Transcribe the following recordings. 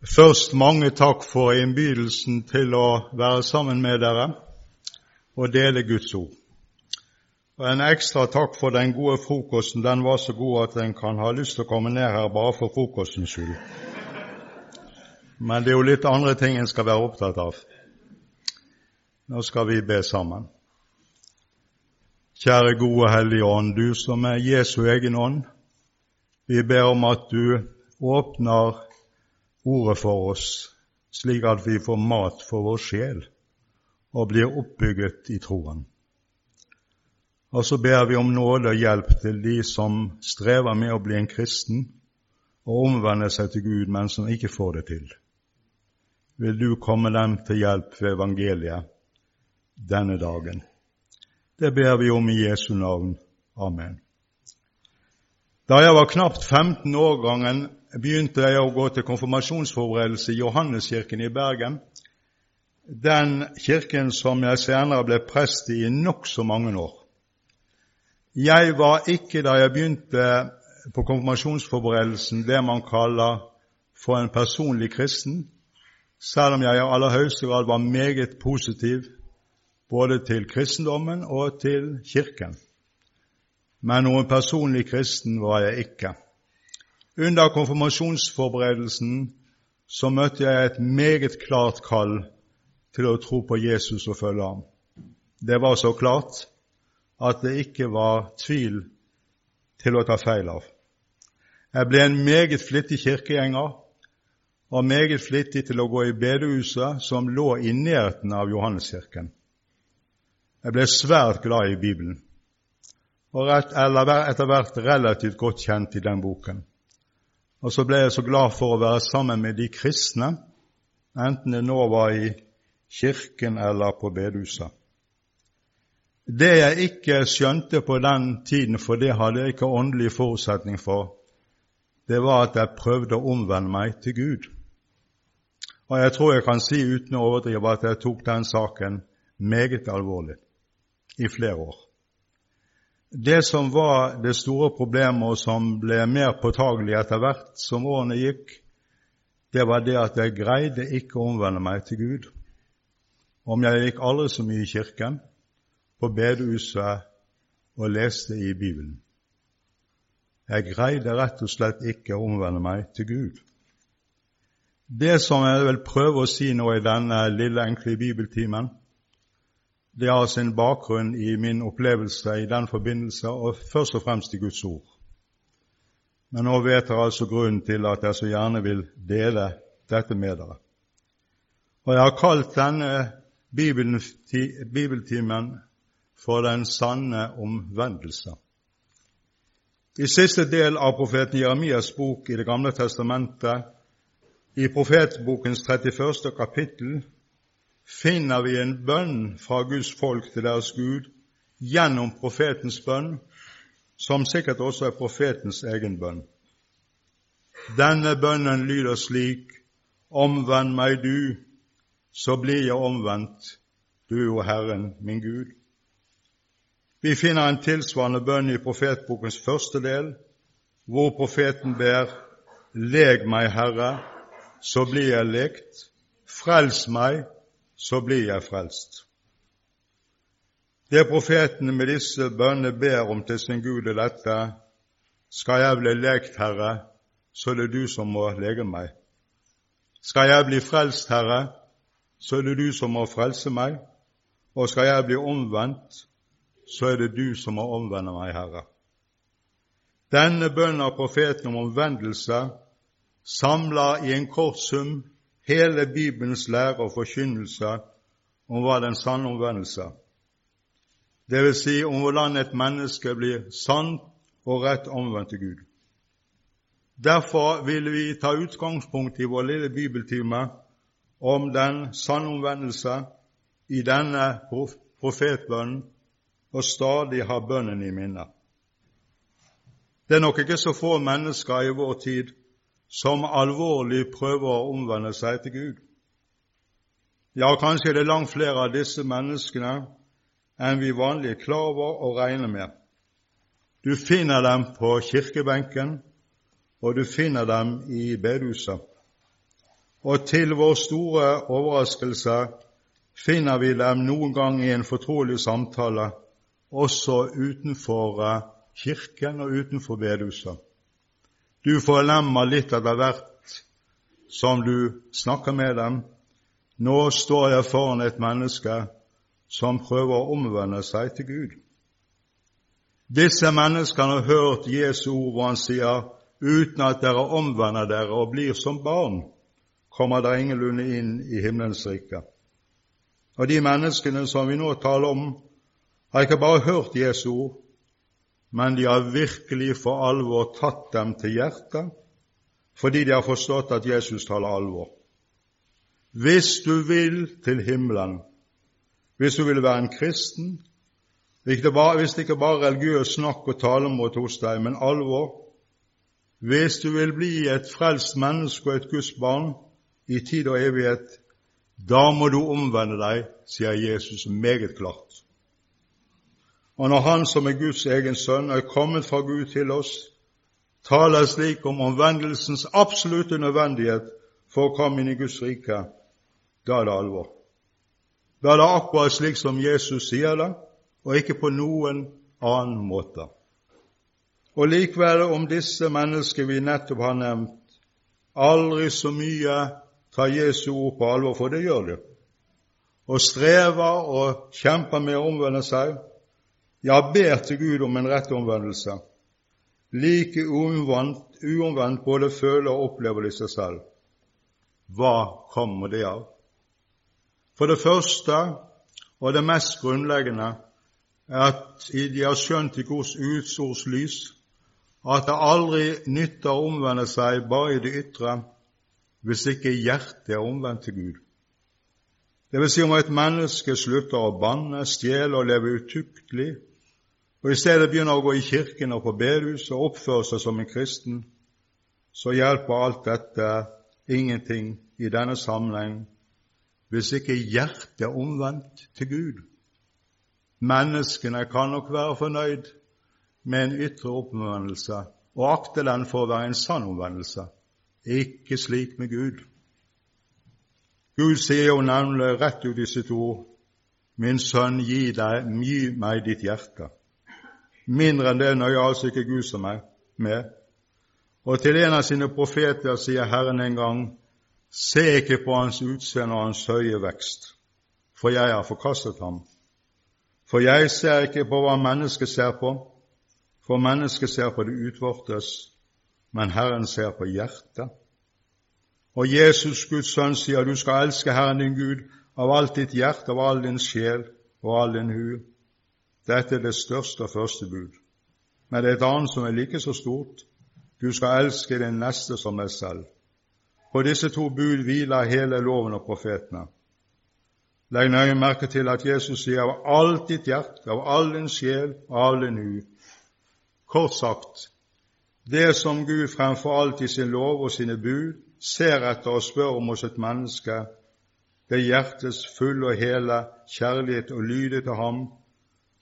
Først mange takk for innbydelsen til å være sammen med dere og dele Guds ord. Og En ekstra takk for den gode frokosten. Den var så god at en kan ha lyst til å komme ned her bare for frokostens skyld. Men det er jo litt andre ting en skal være opptatt av. Nå skal vi be sammen. Kjære gode Hellige Ånd, du som er Jesu egen ånd. Vi ber om at du åpner ordet for oss, slik at vi får mat for vår sjel og blir oppbygget i troen. Og så ber vi om nåde og hjelp til de som strever med å bli en kristen og omvende seg til Gud, men som ikke får det til. Vil du komme dem til hjelp ved evangeliet denne dagen? Det ber vi om i Jesu navn. Amen. Da jeg var knapt 15 år gangen, begynte jeg å gå til konfirmasjonsforberedelse i Johanneskirken i Bergen. Den kirken som jeg senere ble prest i i nokså mange år. Jeg var ikke, da jeg begynte på konfirmasjonsforberedelsen, det man kaller for en personlig kristen, selv om jeg i aller høyeste grad var meget positiv både til kristendommen og til Kirken. Men noen personlig kristen var jeg ikke. Under konfirmasjonsforberedelsen så møtte jeg et meget klart kall til å tro på Jesus og følge ham. Det var så klart at det ikke var tvil til å ta feil av. Jeg ble en meget flittig kirkegjenger og meget flittig til å gå i bedehuset som lå i nærheten av Johanneskirken. Jeg ble svært glad i Bibelen, og etter hvert relativt godt kjent i den boken. Og så ble jeg så glad for å være sammen med de kristne, enten det nå var i kirken eller på bedehuset. Det jeg ikke skjønte på den tiden, for det hadde jeg ikke åndelig forutsetning for, det var at jeg prøvde å omvende meg til Gud. Og jeg tror jeg kan si uten å overdrive at jeg tok den saken meget alvorlig i flere år. Det som var det store problemet, og som ble mer påtagelig etter hvert som årene gikk, det var det at jeg greide ikke å omvende meg til Gud. Om jeg gikk aldri så mye i kirken, på bedehuset og leste i Bibelen. Jeg greide rett og slett ikke å omvende meg til Gud. Det som jeg vil prøve å si nå i denne lille, enkle bibeltimen, det har sin bakgrunn i min opplevelse i den forbindelse, og først og fremst i Guds ord. Men nå vet dere altså grunnen til at jeg så gjerne vil dele dette med dere. Og Jeg har kalt denne bibeltimen for den sanne omvendelse. I siste del av profeten Jeremias bok i Det gamle testamentet, i profetbokens 31. kapittel, finner vi en bønn fra Guds folk til deres Gud gjennom profetens bønn, som sikkert også er profetens egen bønn. Denne bønnen lyder slik:" Omvend meg du, så blir jeg omvendt, du og Herren min Gud. Vi finner en tilsvarende bønn i profetbokens første del, hvor profeten ber:" Leg meg, Herre, så blir jeg lekt. Frels meg, så blir jeg frelst. Det profeten med disse bønnene ber om til sin Gud, er dette skal jeg bli lekt, Herre, så er det du som må lege meg. Skal jeg bli frelst, Herre, så er det du som må frelse meg. Og skal jeg bli omvendt, så er det du som må omvende meg, Herre. Denne bønnen av profeten om omvendelse samler i en kort sum hele Bibelens lære og forkynnelse om hva den sanne omvendelse det vil si om hvordan et menneske blir sant og rett omvendt til Gud. Derfor vil vi ta utgangspunkt i vår lille bibeltime om den sanne omvendelse i denne profetbønnen og stadig ha bønnen i minne. Det er nok ikke så få mennesker i vår tid som alvorlig prøver å omvende seg til Gud. Ja, kanskje det er langt flere av disse menneskene enn vi vanlig er klar over og regner med. Du finner dem på kirkebenken, og du finner dem i bedehuset. og til vår store overraskelse finner vi dem noen gang i en fortrolig samtale, også utenfor eh, kirken og utenfor bedehuset. Du forlemmer litt etter hvert som du snakker med dem. Nå står jeg foran et menneske som prøver å omvende seg til Gud. Disse menneskene har hørt Jesu ord hvor han sier uten at dere omvender dere og blir som barn, kommer dere ingenlunde inn i himmelens rike. Og de menneskene som vi nå taler om, har ikke bare hørt Jesu ord, men de har virkelig for alvor tatt dem til hjertet, fordi de har forstått at Jesus taler alvor. Hvis du vil til himmelen, hvis du vil være en kristen, hvis det ikke bare er religiøs snakk og talemåte hos deg, men alvor. Hvis du vil bli et frelst menneske og et Guds barn i tid og evighet, da må du omvende deg, sier Jesus meget klart. Og når Han som er Guds egen sønn, er kommet fra Gud til oss, taler slik om omvendelsens absolutte nødvendighet for å komme inn i Guds rike, da er det alvor. Da er det akkurat slik som Jesus sier det, og ikke på noen annen måte. Og likevel om disse mennesker vi nettopp har nevnt, aldri så mye tar Jesu ord på alvor, for det gjør de, og strever og kjemper med å omvende seg, ja, ber til Gud om en rett omvendelse. Like uomvendt, uomvendt både føler og opplever de seg selv. Hva kommer det av? For det første, og det mest grunnleggende, er at de har skjønt i Guds utsords lys at det aldri nytter å omvende seg bare i det ytre hvis ikke hjertet er omvendt til Gud. Det vil si om et menneske slutter å banne, stjele og leve utuktelig, og i stedet begynner å gå i kirken og på bedehuset og oppføre seg som en kristen, så hjelper alt dette ingenting i denne sammenheng hvis ikke hjertet er omvendt til Gud. Menneskene kan nok være fornøyd med en ytre oppvendelse og akte den for å være en sann omvendelse. Ikke slik med Gud. Gud sier jo nemlig rett ut i sitt ord, Min sønn, gi, deg, gi meg ditt hjerte. Mindre enn det nøyer altså ikke Gud som er med. Og til en av sine profeter sier Herren en gang, Se ikke på hans utseende og hans høye vekst, for jeg har forkastet ham. For jeg ser ikke på hva mennesket ser på, for mennesket ser på det utvortes, men Herren ser på hjertet. Og Jesus, Guds sønn, sier du skal elske Herren din Gud av alt ditt hjerte, av all din sjel og all din hu. Dette er det største og første bud. Men det er et annet som er like så stort. Du skal elske din neste som deg selv. På disse to bud hviler hele loven og profetene. Legg nøye merke til at Jesus sier av alt ditt hjerte, av all din sjel og all din hu. Kort sagt, det som Gud fremfor alt i sin lov og sine bud ser etter og spør om hos et menneske, det er hjertets fulle og hele kjærlighet og lyde til ham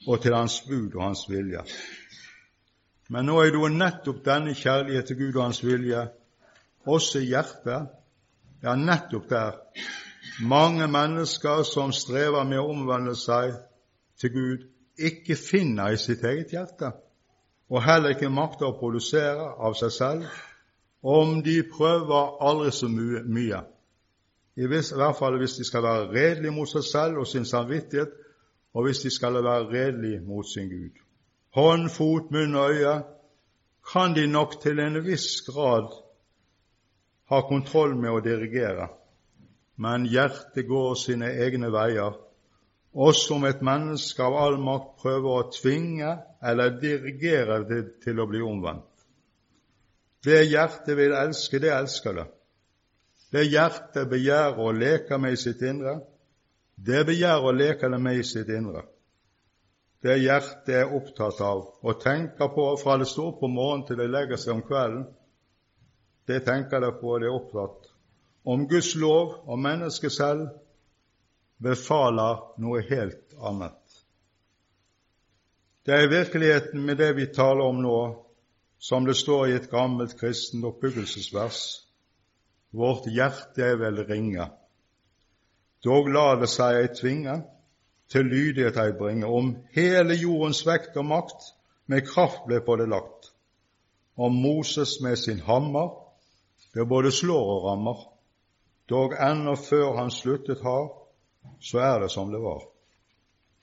og til hans bud og hans vilje. Men nå er det jo nettopp denne kjærlighet til Gud og hans vilje, også i hjertet, ja, nettopp der mange mennesker som strever med å omvende seg til Gud, ikke finner i sitt eget hjerte, og heller ikke makter å produsere av seg selv, om de prøver aldri så mye. I, hvert fall hvis de skal være redelige mot seg selv og sin samvittighet, og hvis de skal være redelige mot sin Gud. Hånd, fot, munn og øye kan de nok til en viss grad ha kontroll med å dirigere men hjertet går sine egne veier, også om et menneske av all makt prøver å tvinge eller dirigere det til å bli omvendt. Det hjertet vil elske, det elsker det. Det hjertet begjærer å leke med i sitt indre, det begjæret leke det med i sitt indre. Det hjertet er opptatt av og tenker på fra det står på morgenen til det legger seg om kvelden, det tenker det på, det er opptatt om Guds lov og mennesket selv befaler noe helt annet. Det er i virkeligheten med det vi taler om nå, som det står i et gammelt kristent oppbyggelsesvers. vårt hjerte er vel ringe. Dog la det seg ei tvinge, til lydighet ei bringe, om hele jordens vekt og makt med kraft ble på det lagt. Om Moses med sin hammer, det både slår og rammer, dog ennå før han sluttet har, så er det som det var.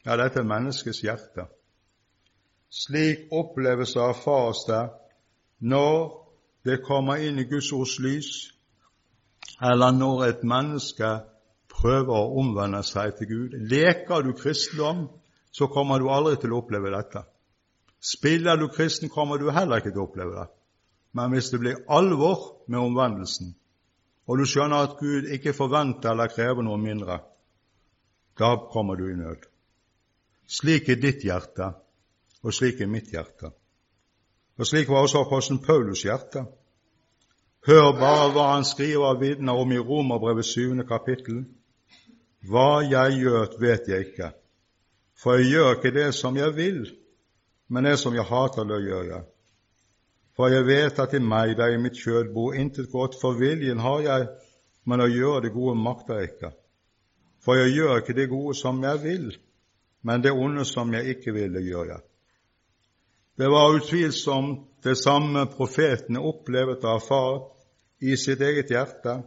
Ja, dette er menneskets hjerte. Slik oppleves og erfares det når det kommer inn i Guds ords lys, eller når et menneske prøver å omvende seg til Gud. Leker du kristendom, så kommer du aldri til å oppleve dette. Spiller du kristen, kommer du heller ikke til å oppleve det. Men hvis det blir alvor med omvendelsen, og du skjønner at Gud ikke forventer eller krever noe mindre, da kommer du i nød. Slik er ditt hjerte, og slik er mitt hjerte. Og slik var også apostelen Paulus' hjerte. Hør bare hva han skriver og vitner om i Romerbrevet 7. kapittel. Hva jeg gjør, vet jeg ikke, for jeg gjør ikke det som jeg vil, men det som jeg hater, det gjør jeg. For jeg vet at i meg, der i mitt kjød bor, intet godt, for viljen har jeg, men å gjøre det gode makter jeg ikke. For jeg gjør ikke det gode som jeg vil, men det onde som jeg ikke vil, gjøre. Det var utvilsomt det samme profetene opplevde og erfarte i sitt eget hjerte.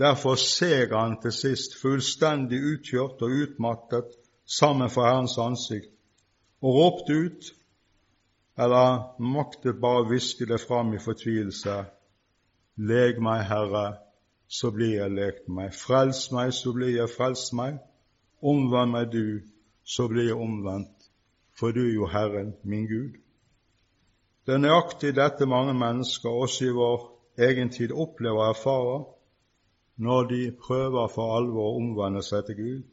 Derfor ser han til sist fullstendig utkjørt og utmattet sammen for Herrens ansikt, og ropte ut, eller maktet bare hviske det fram i fortvilelse, Leg meg, Herre, så blir jeg lekt meg. Frels meg, så blir jeg frelst meg. Omvend meg du, så blir jeg omvendt for du er jo Herren, min Gud. Det er nøyaktig dette mange mennesker, også i vår egen tid, opplever og erfarer når de prøver for alvor å omvende seg til Gud.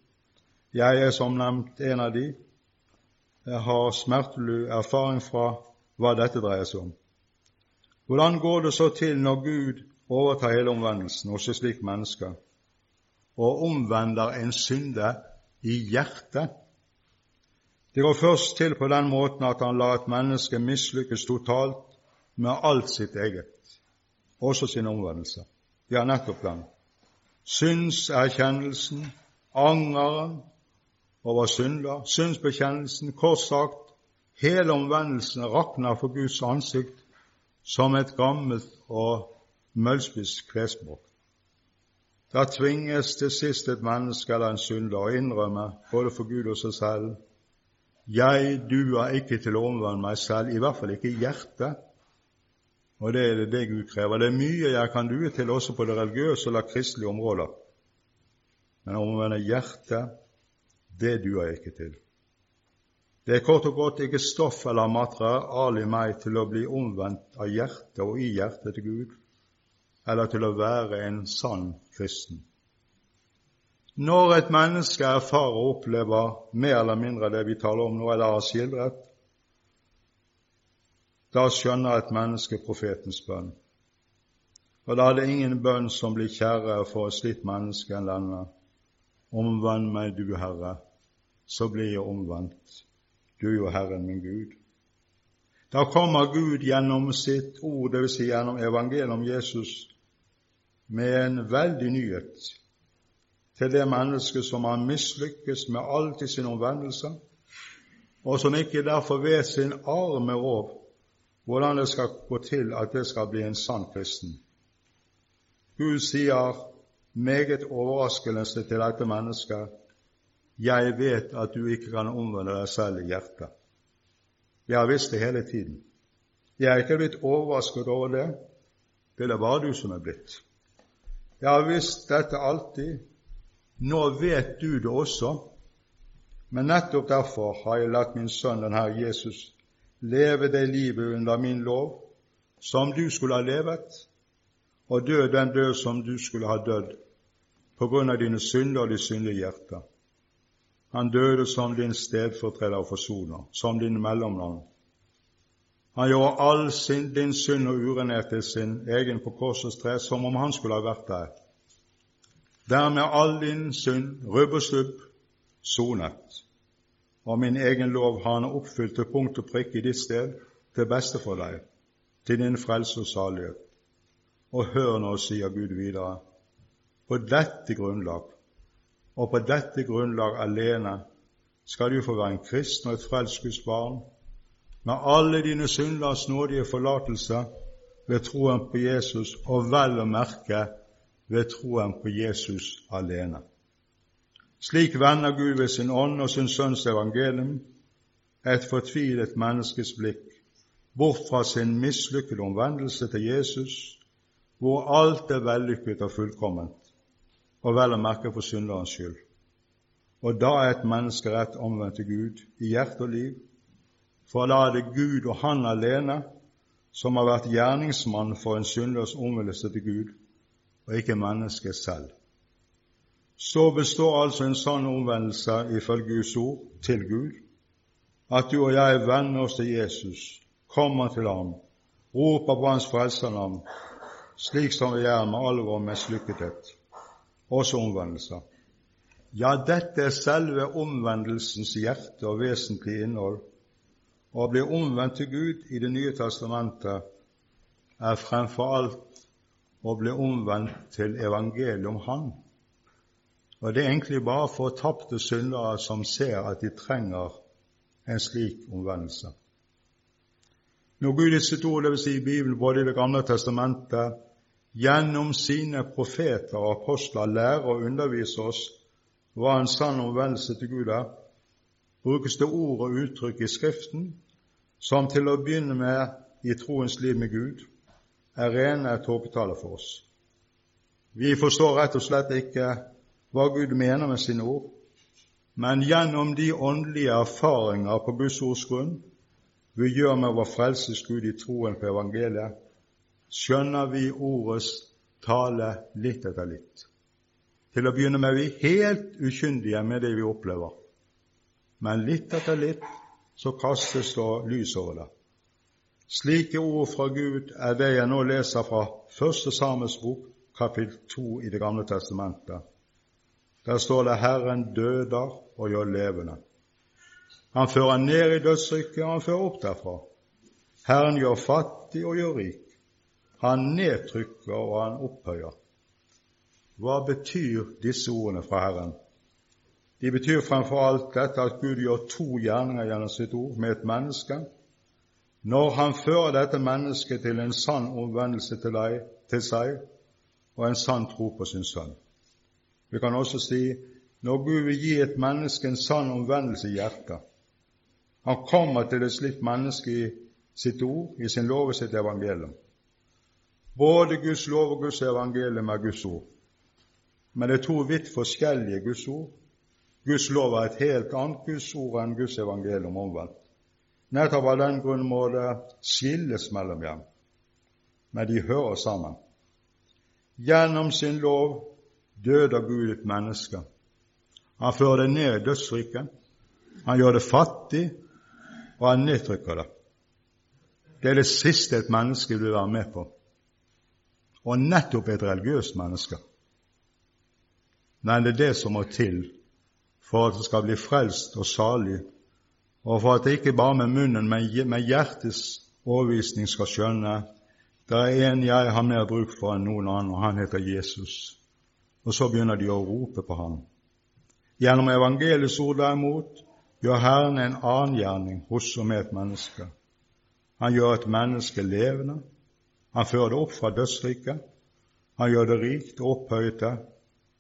Jeg er som nevnt en av de. Jeg har smertelig erfaring fra hva dette dreier seg om. Hvordan går det så til når Gud overtar hele omvendelsen hos et slikt menneske og omvender en synde i hjertet? Det går først til på den måten at han lar et menneske mislykkes totalt med alt sitt eget, også sin omvendelse. Ja, nettopp den. Syndserkjennelsen, angeren over synder, synsbekjennelsen, kort sagt, hele omvendelsen rakner for Guds ansikt som et gammelt og møllspist klesbrok. Da tvinges til sist et menneske eller en synder å innrømme både for Gud og seg selv jeg duer ikke til å omvende meg selv, i hvert fall ikke i hjertet. Og det er det, Gud krever. Det er mye jeg kan due til også på det religiøse eller kristelige området. Men å omvende hjertet, det duer jeg ikke til. Det er kort og godt ikke stoff eller materiale i meg til å bli omvendt av hjertet og i hjertet til Gud, eller til å være en sann kristen. Når et menneske erfarer og opplever mer eller mindre det vi taler om nå, eller har skildret, da skjønner et menneske profetens bønn. Og da er det ingen bønn som blir kjærere for et slikt menneske enn denne. Omvend meg, du Herre, så blir jeg omvendt. Du er jo Herren min Gud. Da kommer Gud gjennom sitt ord, dvs. Si gjennom evangeliet om Jesus, med en veldig nyhet til det mennesket som har mislykkes med alt i sin omvendelse, og som ikke derfor vet sin arme råd hvordan det skal gå til at det skal bli en sann kristen. Gud sier meget overraskende til dette mennesket jeg vet at du ikke kan omvende deg selv i hjertet. Jeg har visst det hele tiden. Jeg er ikke blitt overrasket over det. Det er det bare du som er blitt. Jeg har visst dette alltid, nå vet du det også, men nettopp derfor har jeg latt min sønn, denne Jesus, leve det livet under min lov som du skulle ha levet, og dø den død som du skulle ha dødd, på grunn av dine synder og ditt syndige hjerte. Han døde som din stedfortreder og forsoner, som din mellomnavn. Han gjorde all sin, din synd og urenhet til sin egen på korsets tre, som om han skulle ha vært der Dermed er all din synd, rubb og stubb, sonet. Og min egen lov har han oppfylt til punkt og prikk i ditt sted, til beste for deg, til din frelse og salighet. Og hør nå, sier Gud videre, på dette grunnlag, og på dette grunnlag alene, skal du få være en kristen og et frelst barn, med alle dine synders nådige forlatelse ved troen på Jesus, og vel å merke ved troen på Jesus alene. Slik vender Gud ved sin ånd og sin sønns evangelium et fortvilet menneskes blikk bort fra sin mislykkede omvendelse til Jesus hvor alt er vellykket og fullkomment, og vel å merke for synderens skyld. Og da er et menneske rett omvendt til Gud i hjerte og liv, for da er det Gud og Han alene som har vært gjerningsmann for en synders omvendelse til Gud, og ikke mennesket selv. Så består altså en sånn omvendelse ifølge Guds ord til Gud, at du og jeg venner oss til Jesus, kommer til ham, roper på hans frelsernavn slik som vi gjør med all vår mislykkethet, også omvendelser. Ja, dette er selve omvendelsens hjerte og vesentlige innhold. Å bli omvendt til Gud i Det nye testamentet er fremfor alt å bli omvendt til evangeliet om Han. Og det er egentlig bare for tapte syndere som ser at de trenger en slik omvendelse. Når Gud i sitt ord, dvs. Si i Bibelen, både i Det gamle testamentet gjennom sine profeter og apostler lærer og underviser oss hva en sann omvendelse til Gud er, brukes det ord og uttrykk i Skriften som til å begynne med i troens liv med Gud er rene tåketaler for oss. Vi forstår rett og slett ikke hva Gud mener med sine ord, men gjennom de åndelige erfaringer på Guds ords grunn vi gjør med vår frelses Gud i troen på evangeliet, skjønner vi ordets tale litt etter litt. Til å begynne med er vi helt ukyndige med det vi opplever, men litt etter litt så kastes det lys over det. Slike ord fra Gud er det jeg nå leser fra Første Sames bok, kapittel 2 i Det gamle testamentet. Der står det 'Herren døder og gjør levende'. Han fører ned i dødsrykket, og han fører opp derfra. Herren gjør fattig og gjør rik. Han nedtrykker og han opphøyer. Hva betyr disse ordene fra Herren? De betyr fremfor alt dette at Gud gjør to gjerninger gjennom sitt ord med et menneske. Når han fører dette mennesket til en sann omvendelse til, deg, til seg og en sann tro på sin sønn. Vi kan også si når Gud vil gi et menneske en sann omvendelse i hjertet. Han kommer til et slikt menneske i sitt ord, i sin lov og sitt evangelium. Både Guds lov og Guds evangelium er Guds ord. Men det er to vidt forskjellige Guds ord. Guds lov er et helt annet Guds ord enn Guds evangelium omvendt. Nettopp av den grunn må det skilles mellom dem, men de hører sammen. Gjennom sin lov døder Gud et menneske. Han fører det ned i dødsriket. Han gjør det fattig, og han nedtrykker det. Det er det siste et menneske vil være med på og nettopp et religiøst menneske. Men det er det som må til for at det skal bli frelst og salig, og for at det ikke bare med munnen, men med hjertets overvisning skal skjønne det er en jeg har mer bruk for enn noen annen, og han heter Jesus. Og så begynner de å rope på ham. Gjennom evangeliets ord derimot gjør Herren en annen gjerning hos og med et menneske. Han gjør et menneske levende, han fører det opp fra dødsriket. Han gjør det rikt og opphøyet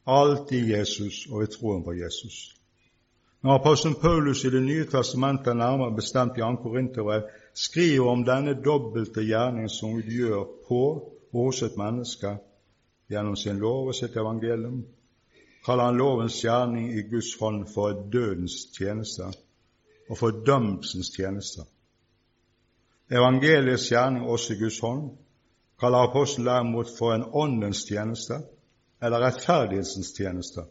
alt i Jesus og i troen på Jesus. Når apostelen Paulus i Det nye testamentet, nærmere bestemt i 2. Korinterbrev, skriver om denne dobbelte gjerning som Gud gjør på og hos et menneske gjennom sin lov og sitt evangelium, kaller han lovens gjerning i Guds hånd for dødens tjeneste og for dømmelsens tjeneste. Evangeliets gjerning også i Guds hånd kaller apostelen derimot for en åndens tjeneste eller rettferdighetens tjeneste.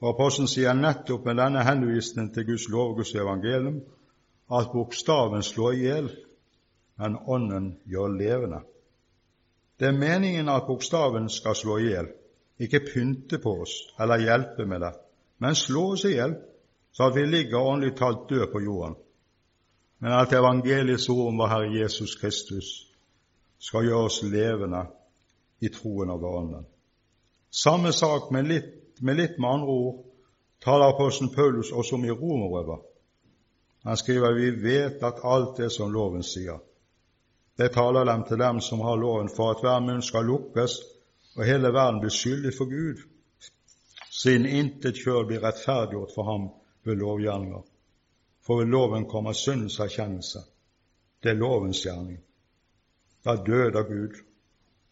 Og Apostelen sier nettopp med denne henvisningen til Guds lov og Guds evangelium at bokstaven slår i hjel, men ånden gjør levende. Det er meningen at bokstaven skal slå i hjel, ikke pynte på oss eller hjelpe med det, men slå oss i hjel, så at vi ligger åndelig talt død på jorden. Men at evangeliets ord om vår Herre Jesus Kristus skal gjøre oss levende i troen og ånden. Samme sak med litt, med litt med andre ord taler apostelen Paulus også om i Romerbrevet. Han skriver vi vet at alt det som loven sier. Det taler dem til dem som har loven, for at hver munn skal lukkes og hele verden blir skyldig for Gud, siden intet kjør blir rettferdiggjort for ham ved lovgjerninger. For ved loven kommer syndens erkjennelse. Det er lovens gjerning. Da døder Gud.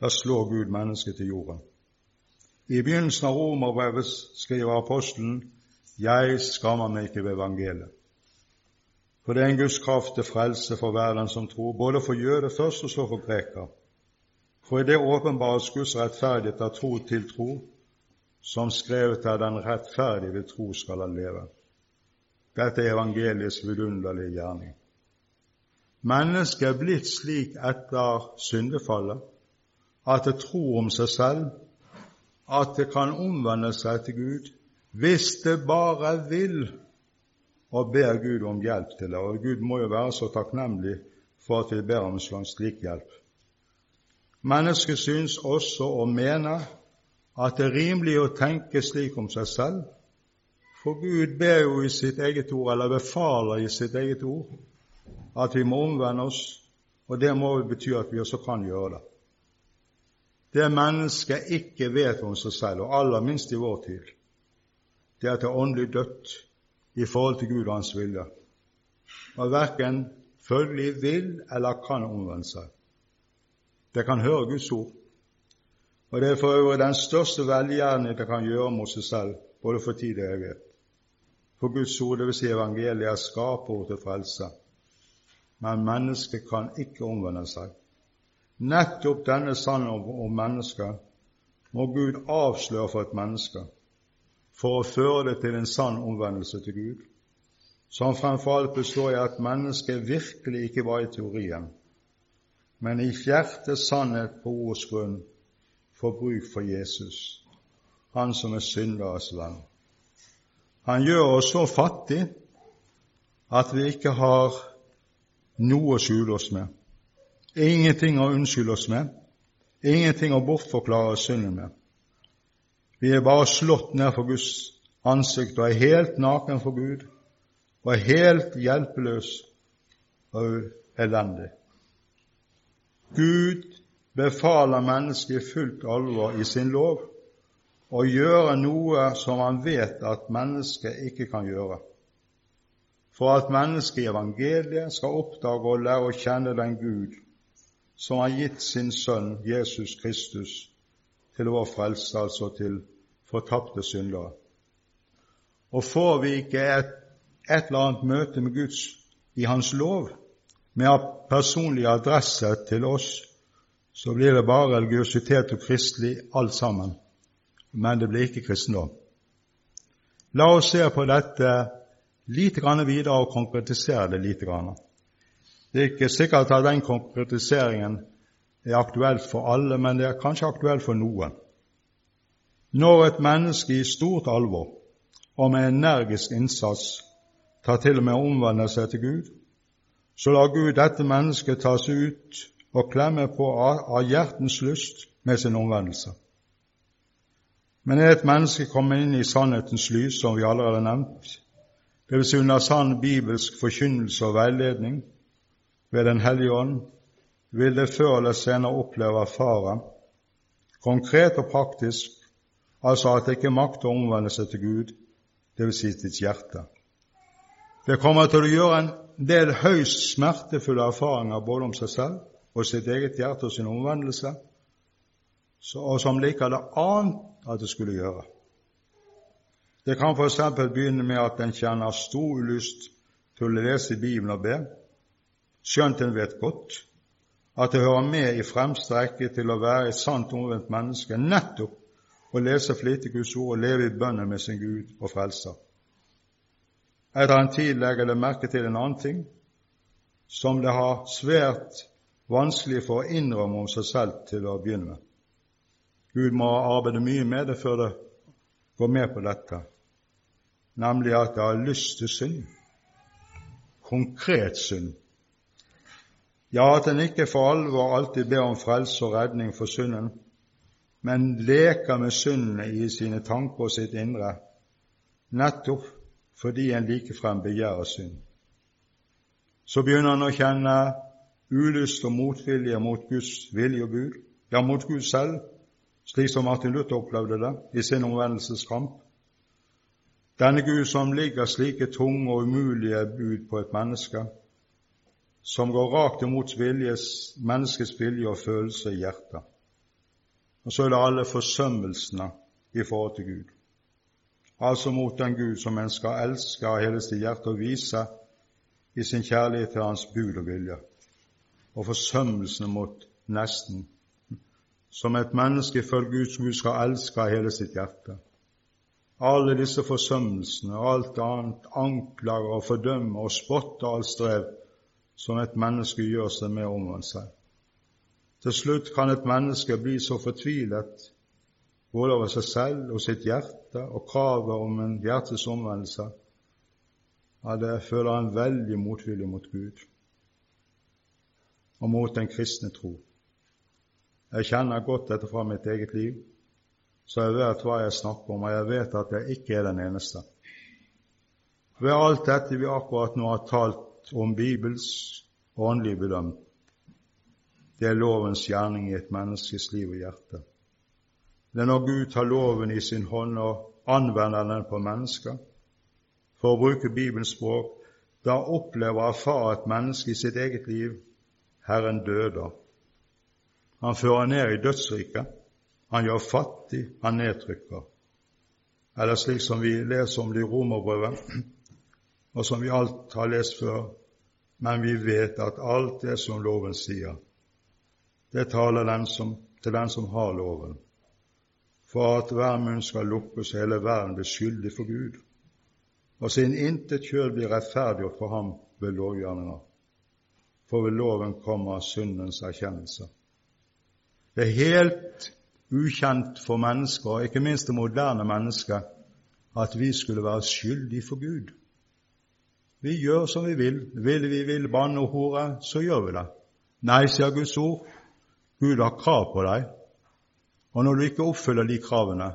Da slår Gud mennesket til jorden. I begynnelsen av romerbrevet skriver apostelen jeg skammer meg ikke ved evangeliet. For det er en Guds kraft til frelse for hver den som tror, både for jøde først og så for greker. For i det åpenbares Guds rettferdighet av tro til tro, som skrevet er den rettferdige ved tro skal han leve. Dette er evangeliets vidunderlige gjerning. Mennesket er blitt slik etter syndefallet at det tror om seg selv, at det kan omvende seg til Gud hvis det bare vil og ber Gud om hjelp til det. Og Gud må jo være så takknemlig for at vi ber om en slik hjelp. Mennesket syns også å mene at det er rimelig å tenke slik om seg selv, for Gud ber jo i sitt eget ord, eller befaler i sitt eget ord, at vi må omvende oss, og det må bety at vi også kan gjøre det. Det mennesket ikke vet om seg selv, og aller minst i vår tid, det er at det er åndelig dødt i forhold til Gud og Hans vilje, og verken følgelig vil eller kan omvende seg. Det kan høre Guds ord. Og det er for øvrig den største velgjerning det kan gjøre mot seg selv, både for tid og evighet. For Guds ord, dvs. Si evangeliet, er skaper til frelse. Men mennesket kan ikke omvende seg. Nettopp denne sannheten om mennesket må Gud avsløre for et menneske for å føre det til en sann omvendelse til Gud, som fremfor alt består i at mennesket virkelig ikke var i teorien, men i hjertets sannhet på ordets grunn får bruk for Jesus, han som er synderes venn. Han gjør oss så fattig at vi ikke har noe å skjule oss med, ingenting å unnskylde oss med, ingenting å bortforklare synden med. Vi er bare slått ned for Guds ansikt og er helt naken for Gud og er helt hjelpeløs og elendig. Gud befaler mennesket i fullt alvor i sin lov å gjøre noe som han vet at mennesket ikke kan gjøre. For at mennesket i evangeliet skal oppdage og lære å kjenne den Gud som har gitt sin Sønn Jesus Kristus til vår frelse, altså til fortapte syndere. Og får vi ikke et, et eller annet møte med Guds i Hans lov, med personlig adresse til oss, så blir det bare religiøsitet og kristelig alt sammen. Men det blir ikke kristendom. La oss se på dette lite grann videre og konkretisere det lite grann. Det er ikke sikkert at den konkretiseringen er aktuelt for alle, men det er kanskje aktuelt for noen. Når et menneske i stort alvor og med energisk innsats tar til og med å omvende seg til Gud, så lar Gud dette mennesket ta seg ut og klemme på av hjertens lyst med sin omvendelse. Men er et menneske kommet inn i sannhetens lys, som vi allerede har nevnt, dvs. Si under sann bibelsk forkynnelse og veiledning ved Den hellige ånd, vil det før eller senere oppleve fare, konkret og praktisk, altså at det ikke makter å omvende seg til Gud, dvs. Si ditt hjerte. Det kommer til å gjøre en del høyst smertefulle erfaringer både om seg selv og sitt eget hjerte og sin omvendelse, og som liker det annet at det skulle gjøre. Det kan f.eks. begynne med at en kjenner stor lyst til å lese Bibelen og be, skjønt en vet godt at det hører med i fremste rekke til å være et sant omvendt menneske, nettopp å lese flittig Guds ord og leve i bønnen med sin Gud og Frelser. Etter en tid legger det merke til en annen ting som det har svært vanskelig for å innrømme om seg selv til å begynne med. Gud må arbeide mye med det før det går med på dette, nemlig at det har lyst til synd, konkret synd. Ja, at en ikke for alvor alltid ber om frelse og redning for synden, men leker med syndene i sine tanker og sitt indre, nettopp fordi en likefrem begjærer synd. Så begynner han å kjenne ulyst og motvilje mot Guds vilje og bud, ja, mot Gud selv, slik som Martin Luther opplevde det i sin omvendelseskamp. Denne Gud som ligger slike tunge og umulige bud på et menneske, som går rakt imot viljes, menneskets vilje og følelse i hjertet. Og så er det alle forsømmelsene i forhold til Gud. Altså mot den Gud som en skal elske av hele sitt hjerte og vise i sin kjærlighet til Hans bud og vilje. Og forsømmelsene mot nesten, som et menneske ifølge Guds Gud skal elske av hele sitt hjerte. Alle disse forsømmelsene og alt annet anklager og fordømmer og spotter alt strev som et menneske gjør seg med å omvende seg. Til slutt kan et menneske bli så fortvilet både over seg selv og sitt hjerte og kravet om en hjertes omvendelse at det føler en veldig motvilje mot Gud og mot den kristne tro. Jeg kjenner godt dette fra mitt eget liv, så jeg vet hva jeg snakker om, og jeg vet at jeg ikke er den eneste. Ved alt dette vi akkurat nå har talt om Bibels åndelige bedømt, det er lovens gjerning i et menneskes liv og hjerte. Det er når Gud tar loven i sin hånd og anvender den på mennesker. For å bruke Bibelens språk, da opplever og erfarer et menneske i sitt eget liv Herren døder. Han fører ned i dødsriket. Han gjør fattig, han nedtrykker. Eller slik som vi leser om det i Romerbrevet, og som vi alt har lest før, men vi vet at alt det som loven sier, det taler den som, til den som har loven, for at hver munn skal lukkes og hele verden blir skyldig for Gud, og siden intet kjøl blir rettferdiggjort for ham ved lovgjerninger, for ved loven kommer syndens erkjennelse. Det er helt ukjent for mennesker, ikke minst det moderne mennesket, at vi skulle være skyldige for Gud. Vi gjør som vi vil. Vil vi vil banne og hore, så gjør vi det. Nei, sier Guds ord, Gud har krav på deg, og når du ikke oppfyller de kravene,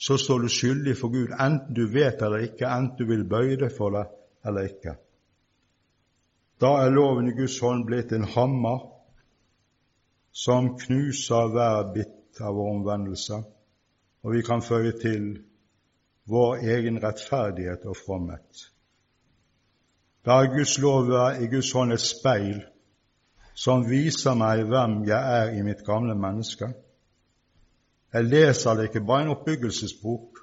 så står du skyldig for Gud, enten du vet eller ikke, enten du vil bøye deg for det eller ikke. Da er loven i Guds hånd blitt en hammer som knuser hver bit av vår omvendelse, og vi kan føye til vår egen rettferdighet og fromhet. Er Guds lov i Guds hånd et speil som viser meg hvem jeg er i mitt gamle menneske. Jeg leser det ikke bare i en oppbyggelsesbok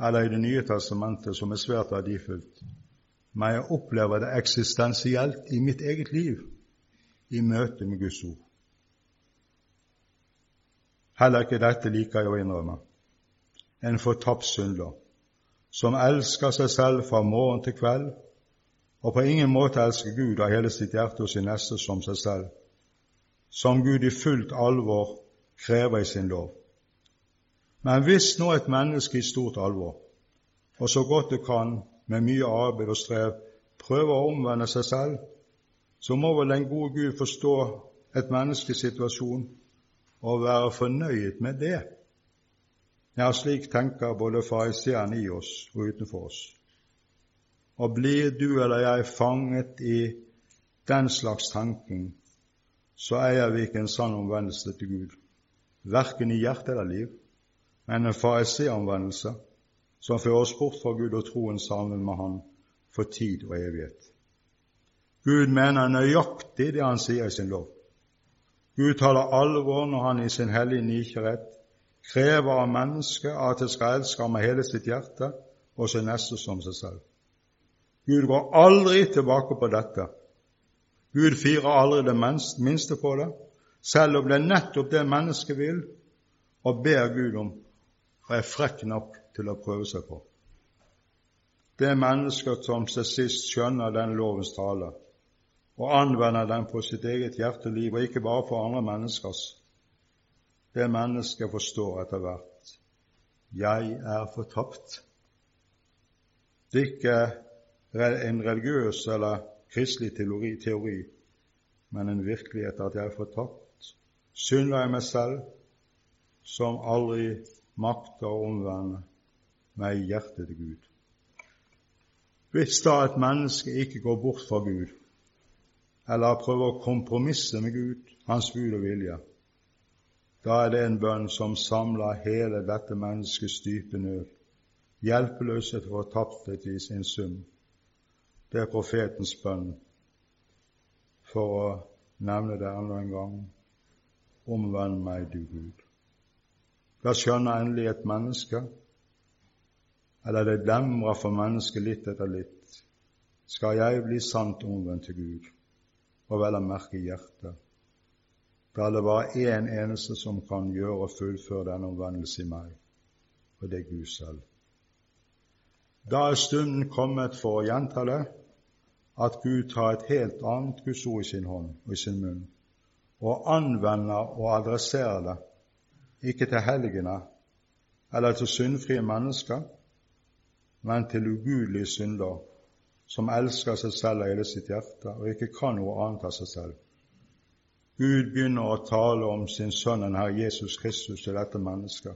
eller i Det nye testamentet, som er svært verdifullt, men jeg opplever det eksistensielt i mitt eget liv i møte med Guds ord. Heller ikke dette liker jeg å innrømme. En fortapt synder som elsker seg selv fra morgen til kveld, og på ingen måte elsker Gud av hele sitt hjerte og sin neste som seg selv, som Gud i fullt alvor krever i sin lov. Men hvis nå et menneske i stort alvor, og så godt det kan, med mye arbeid og strev, prøver å omvende seg selv, så må vel den gode Gud forstå et menneskes situasjon og være fornøyd med det. Ja, slik tenker både fariseerne i oss og utenfor oss. Og blir du eller jeg fanget i den slags tanken, så eier vi ikke en sann omvendelse til Gud, verken i hjerte eller liv, men en fariseomvendelse som fører oss bort fra Gud og troen sammen med Han for tid og evighet. Gud mener nøyaktig det han sier i sin lov. Gud taler alvor når han i sin hellige nikjærhet krever av mennesket at det skal elske ham med hele sitt hjerte og sin neste som seg selv. Gud går aldri tilbake på dette. Gud firer aldri det minste på det, selv om det er nettopp det mennesket vil, og ber Gud om og er frekk nok til å prøve seg på. Det er mennesker som til sist skjønner den lovens tale og anvender den på sitt eget hjerteliv, og ikke bare for andre menneskers. Det mennesket forstår etter hvert jeg er fortapt. Det er ikke en religiøs eller kristelig teori, teori men en virkelighet at jeg er fortapt. Synder jeg meg selv, som aldri makter å omvende meg i hjertet til Gud. Hvis da et menneske ikke går bort fra Gud, eller prøver å kompromisse med Gud, Hans bud og vilje, da er det en bønn som samler hele dette menneskets dype nød, hjelpeløshet og fortapthet i sin sum. Det er profetens bønn, for å nevne det enda en gang. Omvend meg, du Gud. Da skjønner endelig et menneske eller det demrer for mennesket litt etter litt, skal jeg bli sant omvendt til Gud, og vel å merke hjertet. Da er det bare én eneste som kan gjøre og fullføre denne omvendelse i meg, og det er Gud selv. Da er stunden kommet for å gjenta det, at Gud tar et helt annet Guds ord i sin hånd og i sin munn, og anvender og adresserer det, ikke til helgene eller til syndfrie mennesker, men til ugudelige synder som elsker seg selv av hele sitt hjerte og ikke kan noe annet av seg selv. Gud begynner å tale om sin sønn, den Herre Jesus Kristus, til dette mennesket.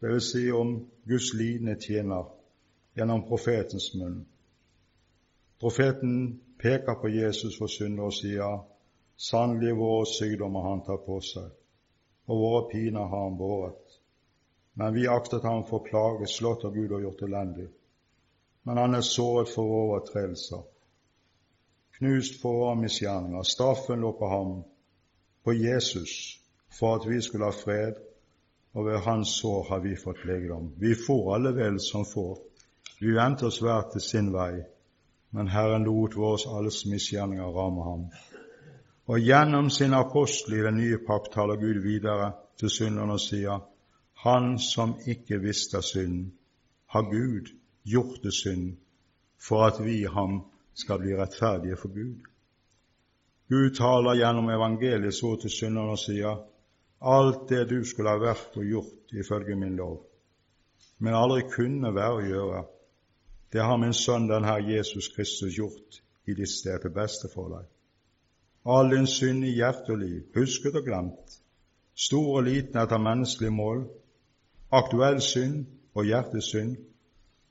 Det vil si om Guds lidende tjener gjennom profetens munn. Profeten peker på Jesus for synder og sier sannelig våre sykdommer han tar på seg, og våre piner har han båret. Men vi aktet ham for plaget, slått av Gud og gjort elendig. Men han er såret for overtredelser, knust for våre misgjerninger. Straffen lå på ham, på Jesus, for at vi skulle ha fred, og ved hans sår har vi fått legedom. Vi får alle vel som får. Vi vendte oss hver til sin vei, men Herren lot våre alles misgjerninger ramme ham. Og gjennom sin apostel i den nye pakt taler Gud videre til synderen og sier:" Han som ikke visste synd, har Gud gjort det synd for at vi ham skal bli rettferdige for Gud. Gud taler gjennom evangeliet så til synderen og sier alt det du skulle ha vært og gjort ifølge min lov, men aldri kunne være å gjøre, det har min sønn den Herre Jesus Kristus gjort i ditt sted til beste for deg. All din synd i hjerte og liv, husket og glemt, stor og liten etter menneskelig mål, aktuell synd og hjertesynd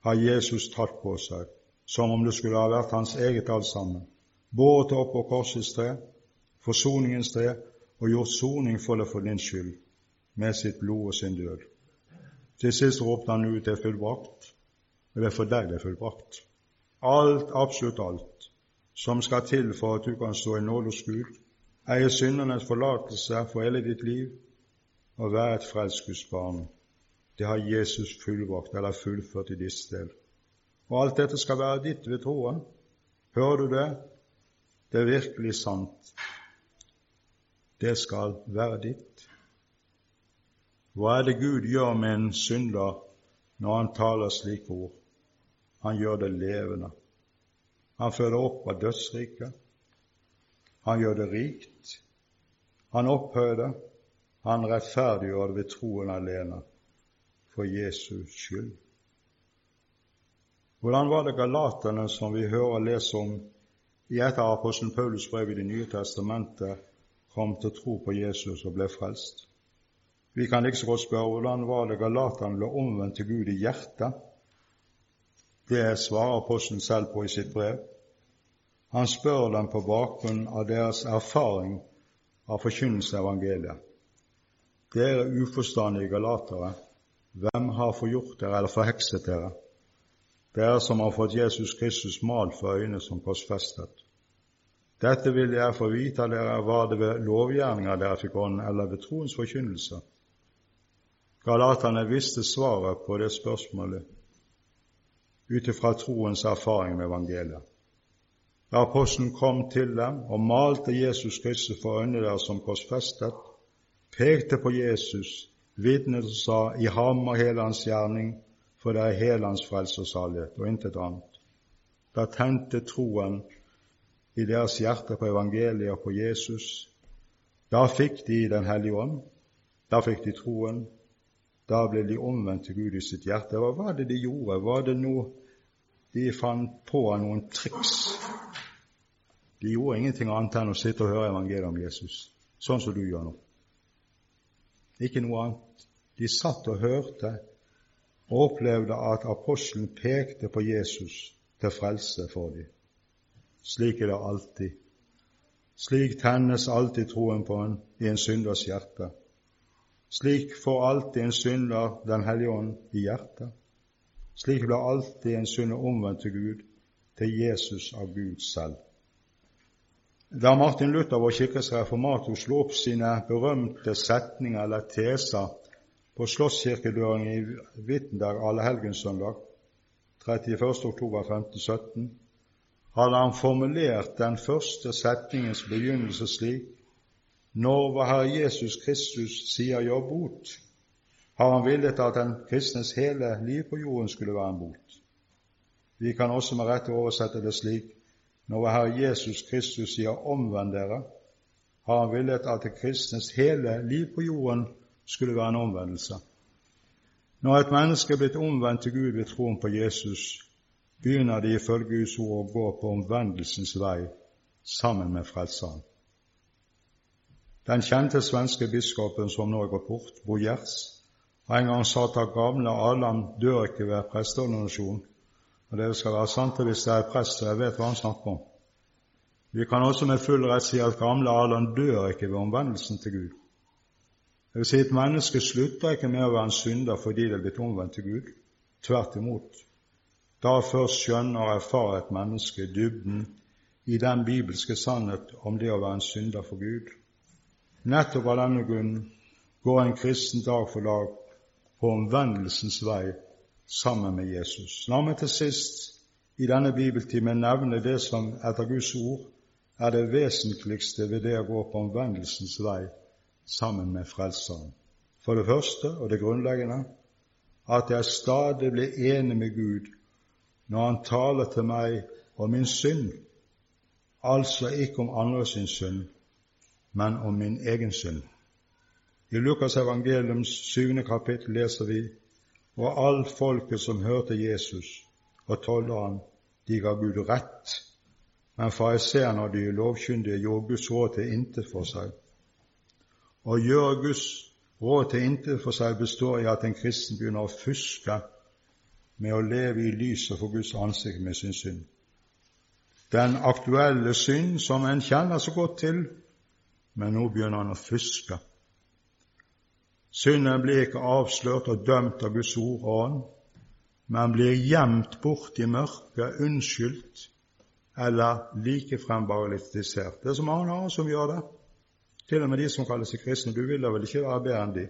har Jesus tatt på seg, som om det skulle ha vært hans eget alt sammen, båret opp på korsets tre, forsoningens tre, og gjort soning for det for din skyld, med sitt blod og sin død. Til sist ropte han ut, det fullbrakt, og det er for deg det er fullbrakt. Alt, absolutt alt, som skal til for at du kan stå i nåde hos Gud, eie syndernes forlatelse for hele ditt liv og være et frelst det har Jesus fullbrakt eller fullført i ditt sted. Og alt dette skal være ditt ved troen. Hører du det? Det er virkelig sant. Det skal være ditt. Hva er det Gud gjør med en synder når han taler slike ord? Han gjør det levende. Han føder opp av dødsriket. Han gjør det rikt. Han opphøyer det. Han rettferdiggjør det ved troen alene for Jesus skyld. Hvordan var det galaterne som vi hører og leser om i et av apostelen Paulus' brev i Det nye testamentet, kom til tro på Jesus og ble frelst? Vi kan ikke så godt spørre hvordan var det galaterne ble omvendt til Gud i hjertet. Det svarer apostelen selv på i sitt brev. Han spør dem på bakgrunn av deres erfaring av forkynnelse av evangeliet. Dere uforstandige galatere, hvem har forgjort dere eller forhekset dere? Dere som har fått Jesus Kristus malt for øynene som korsfestet. Dette vil jeg få vite av dere, var det ved lovgjerninger dere fikk ånd, eller ved troens forkynnelse? Galaterne visste svaret på det spørsmålet ut ifra troens erfaring med evangeliet. Da apostelen kom til dem og malte Jesus Kristus for øynene deres som korsfestet, pekte på Jesus Vitnet sa i ham og hele hans gjerning, for det er hele hans frelse og salighet, og intet annet. Da tente troen i deres hjerte på evangeliet og på Jesus. Da fikk de Den hellige ånd, da fikk de troen, da ble de omvendt til Gud i sitt hjerte. Hva var det de gjorde? Var det noe de fant på av noen triks? De gjorde ingenting annet enn å sitte og høre evangeliet om Jesus, sånn som du gjør nå. ikke noe annet. De satt og hørte og opplevde at apostelen pekte på Jesus til frelse for dem. Slik er det alltid. Slik tennes alltid troen på ham i en synders hjerte. Slik får alltid en synder Den hellige ånd i hjertet. Slik blir alltid en synder omvendt til Gud, til Jesus av Gud selv. Da Martin Luther, vår kirkesreformator, slo opp sine berømte setninger eller teser på Slottskirkedøren i Wittenberg allehelgenssøndag 31.10.1517, hadde han formulert den første setningens begynnelse slik Når vår Herre Jesus Kristus sier 'gjør bot, har han villet at den kristnes hele liv på jorden skulle være en bot. Vi kan også med rette oversette det slik når vår Herre Jesus Kristus sier 'omvend dere', har han villet at det kristnes hele liv på jorden skulle være en omvendelse. Når et menneske er blitt omvendt til Gud ved troen på Jesus, begynner de ifølge Guds ord å gå på omvendelsens vei sammen med Frelseren. Den kjente svenske biskopen som nå går bort, Bo Gjerts, har en gang sagt at gamle Adam dør ikke ved presteordinasjon, og det skal være sant hvis det er prest og jeg vet hva han snakker om. Vi kan også med full rett si at gamle Adam dør ikke ved omvendelsen til Gud. Det vil si Et menneske slutter ikke med å være en synder fordi det er blitt omvendt til Gud. Tvert imot. Da først skjønner og erfarer et menneske dybden i den bibelske sannhet om det å være en synder for Gud. Nettopp av denne grunnen går en kristen dag for dag på omvendelsens vei sammen med Jesus. La meg til sist i denne bibeltimen nevne det som etter Guds ord er det vesentligste ved det å gå på omvendelsens vei sammen med Frelseren. For det første, og det grunnleggende, at jeg stadig blir enig med Gud når Han taler til meg om min synd, altså ikke om andre sin synd, men om min egen synd. I Lukas evangeliums syvende kapittel leser vi og all folket som hørte Jesus og tolleren, de ga Gud rett, men fariseerne og de lovkyndige gjorde Guds råd til intet for seg. Å gjøre Guds råd til intet for seg består i at en kristen begynner å fuske med å leve i lyset for Guds ansikt med sin synd. Den aktuelle synd som en kjenner så godt til, men nå begynner han å fuske Synden blir ikke avslørt og dømt av Guds ord og ånd, men blir gjemt bort i mørket, unnskyldt eller likefrem bagatellisert. Det er så mange andre som gjør det, til og med de som kaller seg kristne. Du vil da vel ikke være bedre enn de?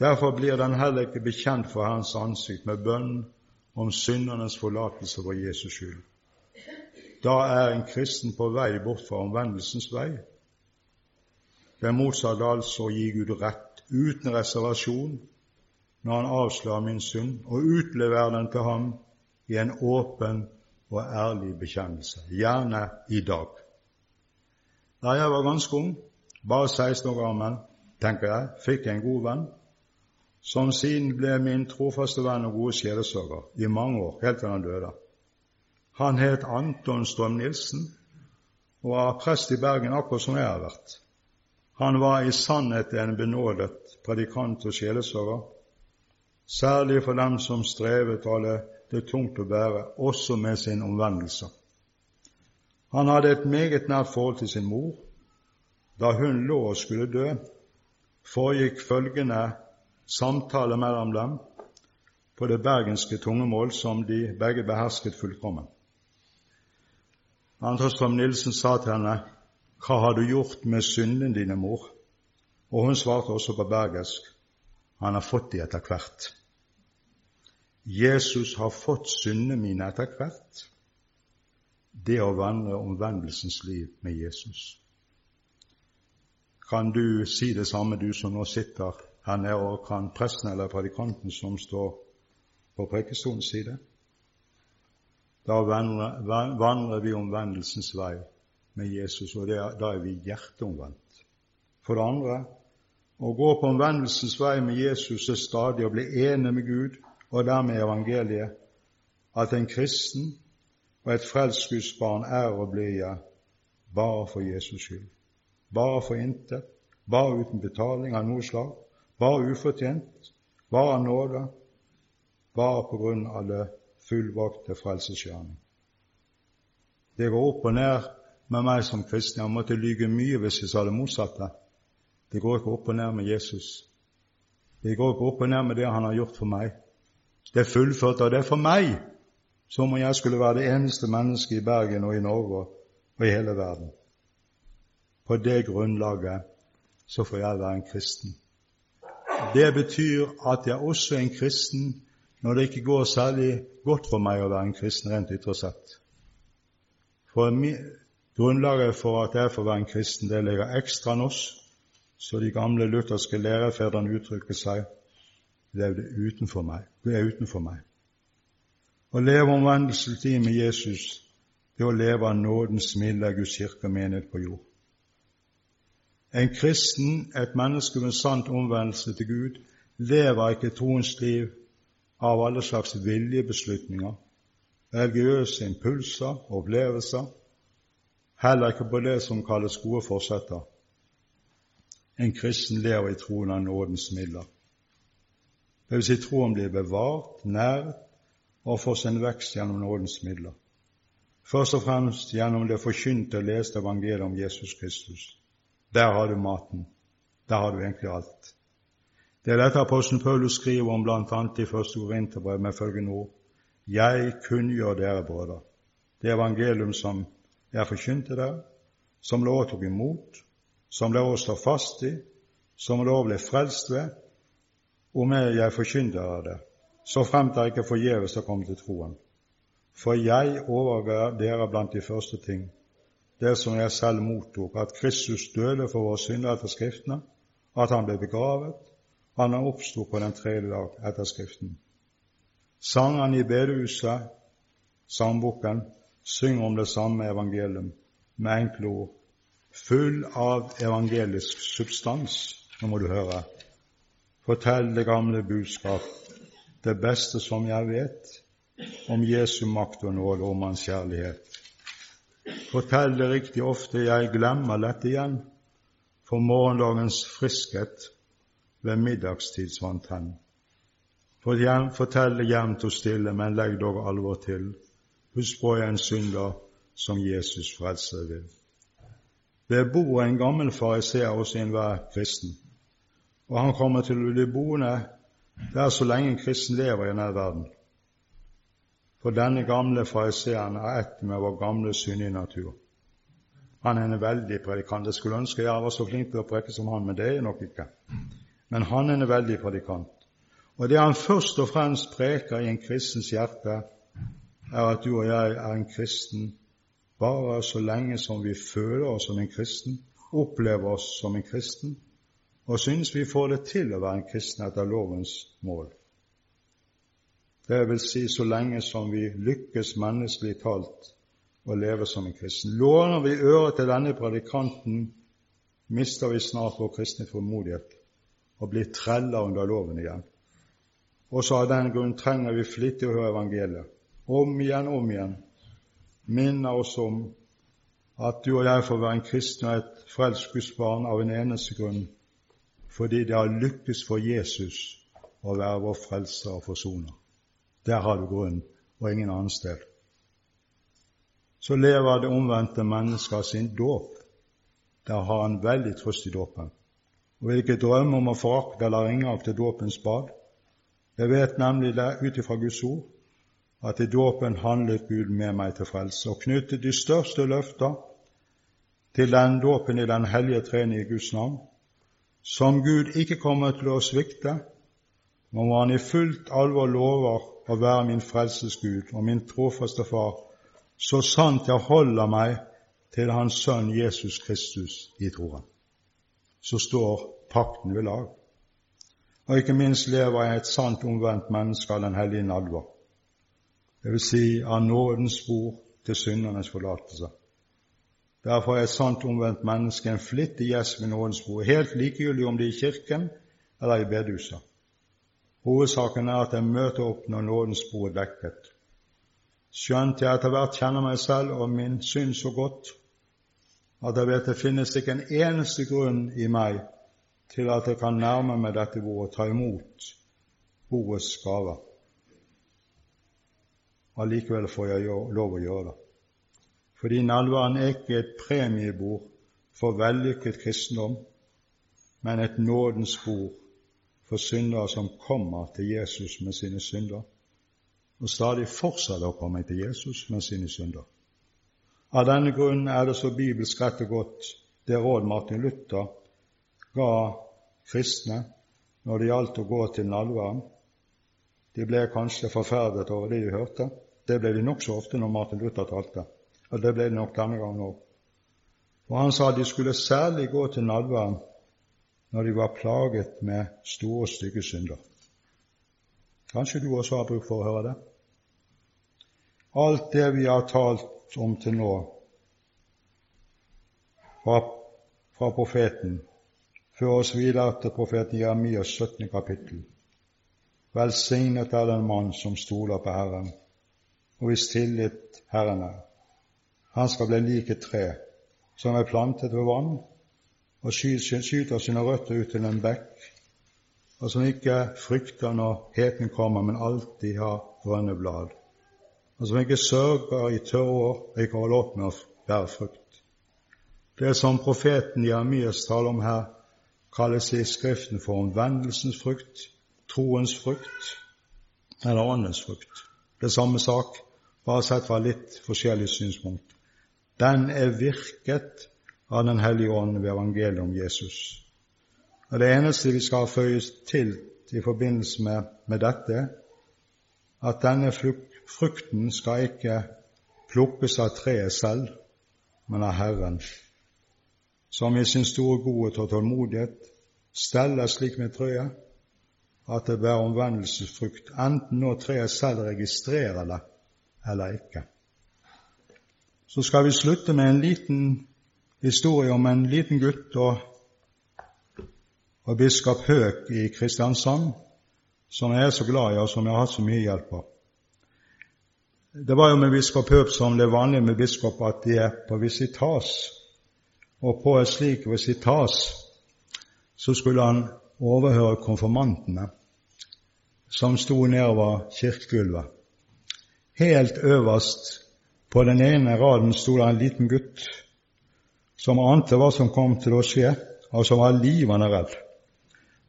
Derfor blir den heller ikke bekjent for Herrens ansikt med bønn om syndernes forlatelse for Jesus skyld. Da er en kristen på vei bort fra omvendelsens vei. Det motsatte altså å gi Gud rett uten reservasjon når han avslører min synd, og utleverer den til ham i en åpen og ærlig bekjennelse, gjerne i dag. Da jeg var ganske ung, bare 16 år gammel, tenker jeg, fikk jeg en god venn, som siden ble min trofaste venn og gode sjelesørger i mange år, helt til han døde. Han het Anton Strøm Nilsen og var prest i Bergen akkurat som jeg har vært. Han var i sannhet en benådet predikant og sjelesørger, særlig for dem som strevet hadde det tungt å bære, også med sin omvendelse. Han hadde et meget nært forhold til sin mor. Da hun lå og skulle dø, foregikk følgende samtale mellom dem på det bergenske tungemål som de begge behersket fullkommen. Anders Strøm Nilsen sa til henne, hva har du gjort med synden dine, mor? Og hun svarte også på bergensk, han har fått de etter hvert. Jesus har fått syndene mine etter hvert. Det å vandre omvendelsens liv med Jesus. Kan du si det samme, du som nå sitter her nede, og kan presten eller predikanten som står på prekestolens side? Da vandrer, vi omvendelsens vei med Jesus, og er, da er vi hjerteomvendt. For det andre å gå på omvendelsens vei med Jesus er stadig å bli enig med Gud og dermed evangeliet, at en kristen og et frelst Guds er og blir bare for Jesus skyld. Bare for intet, bare uten betaling av noe slag, bare ufortjent, bare nåde, bare på grunn av det fullvakte frelsesgjerning. Det går opp og ned med meg som kristen. Jeg måtte lyge mye hvis jeg sa det motsatte. Det går ikke opp og ned med Jesus. Det går ikke opp og ned med det han har gjort for meg. Det er fullført, og det er for meg, som om jeg skulle være det eneste mennesket i Bergen og i Norge og i hele verden. På det grunnlaget så får jeg være en kristen. Det betyr at jeg også er en kristen når det ikke går særlig godt for meg å være en kristen rent ytre sett. For grunnlaget for at jeg får være en kristen, det ligger ekstra oss, så de gamle lutherske lærefedrene uttrykker seg levde utenfor meg. Er utenfor meg. Å leve omvendelsestid med Jesus, det å leve av nådens milde Guds kirke og menighet på jord. En kristen, et menneske med sant omvendelse til Gud, lever ikke troens liv av alle slags viljebeslutninger, religiøse impulser og opplevelser, heller ikke på det som kalles gode forsetter. En kristen lever i troen av nådens midler. Det vil si troen blir bevart, nært og får sin vekst gjennom nådens midler. Først og fremst gjennom det forkynte og leste evangeliet om Jesus Kristus. Der har du maten. Der har du egentlig alt. Det er dette apostelen Paulus skriver om bl.a. i første Korinterbrev med følgende ord.: Jeg kunngjør dere, brødre, det evangelium som jeg forkynte dere, som dere tok imot, som dere står fast i, som dere ble frelst ved, om jeg forkynner dere det, så fremt dere ikke forgjeves å komme til troen. For jeg overga dere blant de første ting, det som jeg selv mottok, at Kristus døde for våre synder etter Skriftene, at han ble begravet, han oppsto på den tredje dag etter Skriften. Sangene i bedehuset, sangboken, synger om det samme evangelium med enkle ord, full av evangelisk substans. Nå må du høre. Fortell det gamle budskap, det beste som jeg vet, om Jesu makt og nåde, om Hans kjærlighet. Fortell det riktig ofte, jeg glemmer lett igjen, for morgendagens friskhet ved middagstidsvantrenn. Fortell det jevnt og stille, men legg dog alvor til. Husk på en synder som Jesus frelser ved. Det bor en gammel fariseer hos enhver kristen, og han kommer til å bli boende der så lenge en kristen lever i denne verden. For denne gamle fariseeren er ett med vår gamle syndige natur. Han er en veldig predikant. Jeg skulle ønske jeg var så flink til å preke som han, men det er jeg nok ikke. Men han er en veldig predikant. Og det han først og fremst preker i en kristens hjerte, er at du og jeg er en kristen bare så lenge som vi føler oss som en kristen, opplever oss som en kristen, og synes vi får det til å være en kristen etter lovens mål. Det vil si så lenge som vi lykkes menneskelig talt å leve som en kristen. Låner vi øret til denne predikanten, mister vi snart vår kristne formodighet og blir treller under loven igjen. Også av den grunn trenger vi flittig å høre evangeliet, om igjen, om igjen. Minner oss om at du og jeg får være en kristen og et frelst barn av en eneste grunn, fordi det har lykkes for Jesus å være vår frelser og forsoner. Der har du grunnen, og ingen annen sted. Så lever det omvendte mennesket sin dåp. Der har han veldig trøst i dåpen og vil ikke drømme om å forakte eller ringeakte dåpens bad. Jeg vet nemlig ut ifra Guds ord at i dåpen handlet Gud med meg til frelse og knyttet de største løfter til den dåpen i den hellige treenige i Guds navn, som Gud ikke kommer til å svikte, hvor Han i fullt alvor lover å være min frelsesgud og min trofaste Far, så sant jeg holder meg til Hans Sønn Jesus Kristus i troen. Så står pakten ved lag. Og ikke minst lever jeg et sant omvendt menneske av den hellige nadver, vil si av nådens spor til syndernes forlatelse. Derfor er et sant omvendt menneske en flittig gjest ved nådens bord, helt likegyldig om det er i kirken eller i bedehuset. Hovedsaken er at jeg møter opp når nådens bord er dekket. Skjønt jeg etter hvert kjenner meg selv og min synd så godt at jeg vet det finnes ikke en eneste grunn i meg til at jeg kan nærme meg dette bordet og ta imot bordets gaver. Allikevel får jeg lov å gjøre det. Fordi nadværen er ikke et premiebord for vellykket kristendom, men et nådens bord for syndere som kommer til Jesus med sine synder, og stadig fortsetter å komme til Jesus med sine synder. Av denne grunn er det så bibelsk rett og godt det råd Martin Luther ga kristne når det gjaldt å gå til nadværen. De ble kanskje forferdet over det de hørte. Det ble de nokså ofte når Martin Luther talte, og det ble de nok denne gangen òg. Og han sa de skulle særlig gå til nadværen når de var plaget med store, stygge synder. Kanskje du også har bruk for å høre det? Alt det vi har talt om til nå, fra, fra profeten, fører oss videre til profeten Jeremias 17. kapittel. Velsignet er den mann som stoler på Herren, og hvis tillit Herren er. Han skal bli lik et tre som er plantet ved vann, og skyter sine røtter ut til en bekk, og som ikke frykter når heten kommer, men alltid har grønne blad, og som ikke sørger i tørre år og ikke holder opp med å bære frukt. Det som profeten Jeremias taler om her, kalles i Skriften for omvendelsens frukt, troens frukt eller åndens frukt. Det er samme sak, bare sett fra litt forskjellig synspunkt. Den er virket av Den hellige ånd ved evangeliet om Jesus. Og Det eneste vi skal føye til i forbindelse med, med dette, at denne frukten skal ikke plukkes av treet selv, men av Herren, som i sin store godhet og tålmodighet steller slik med treet at det bærer omvendelsesfrukt, enten når treet selv registrerer det eller ikke. Så skal vi slutte med en liten historie om en liten gutt og, og biskop Høek i Kristiansand, som jeg er så glad i, og som jeg har hatt så mye hjelp av. Det var jo med biskop Høek som det er vanlig med biskop at de er på visitas. Og på et slik visitas så skulle han overhøre konfirmantene som sto nedover kirkegulvet. Helt øverst på den ene raden sto det en liten gutt som ante hva som kom til å skje, og som var livende redd.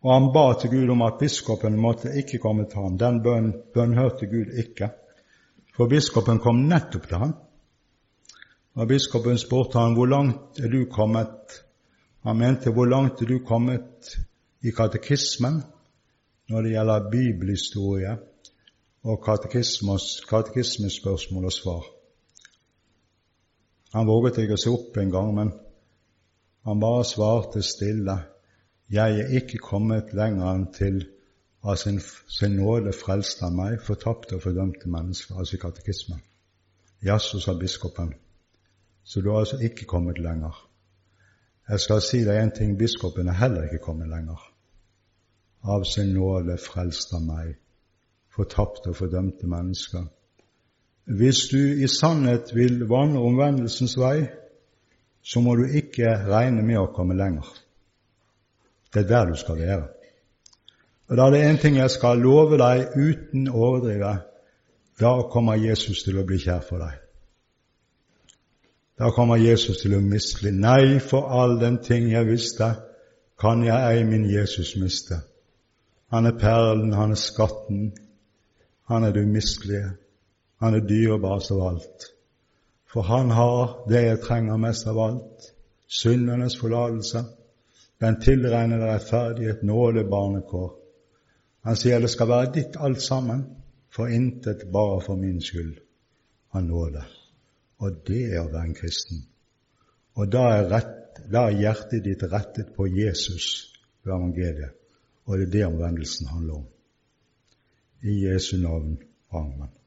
Og han ba til Gud om at biskopen måtte ikke komme til ham. Den bønn, bønn hørte Gud ikke, for biskopen kom nettopp til ham. Og biskopen spurte ham hvor langt er du kommet. Han mente hvor langt er du kommet i katekismen når det gjelder bibelhistorie og katekismespørsmål og svar. Han våget ikke å se opp en gang, men han bare svarte stille. Jeg er ikke kommet lenger enn til av sin, sin nåde frelst av meg, fortapte og fordømte mennesker, altså katekismen. Jaså, sa biskopen, så du har altså ikke kommet lenger. Jeg skal si deg en ting, biskopen er heller ikke kommet lenger. Av sin nåde frelst av meg, fortapte og fordømte mennesker. Hvis du i sannhet vil vandre omvendelsens vei, så må du ikke regne med å komme lenger. Det er der du skal være. Og Da er det én ting jeg skal love deg uten å overdrive. Da kommer Jesus til å bli kjær for deg. Da kommer Jesus til å misli. Nei, for all den ting jeg visste, kan jeg ei min Jesus miste. Han er perlen, han er skatten, han er det umistelige. Han er dyrebarest av alt. For han har det jeg trenger mest av alt, syndenes forlatelse, den tilregnede rettferdighet, nåde, barnekår. Han sier det skal være ditt alt sammen, for intet bare for min skyld. Han nåde. Og det er å være en kristen. Og da er, rett, da er hjertet ditt rettet på Jesus ved evangeliet, og det er det omvendelsen handler om. I Jesu navn. Amen.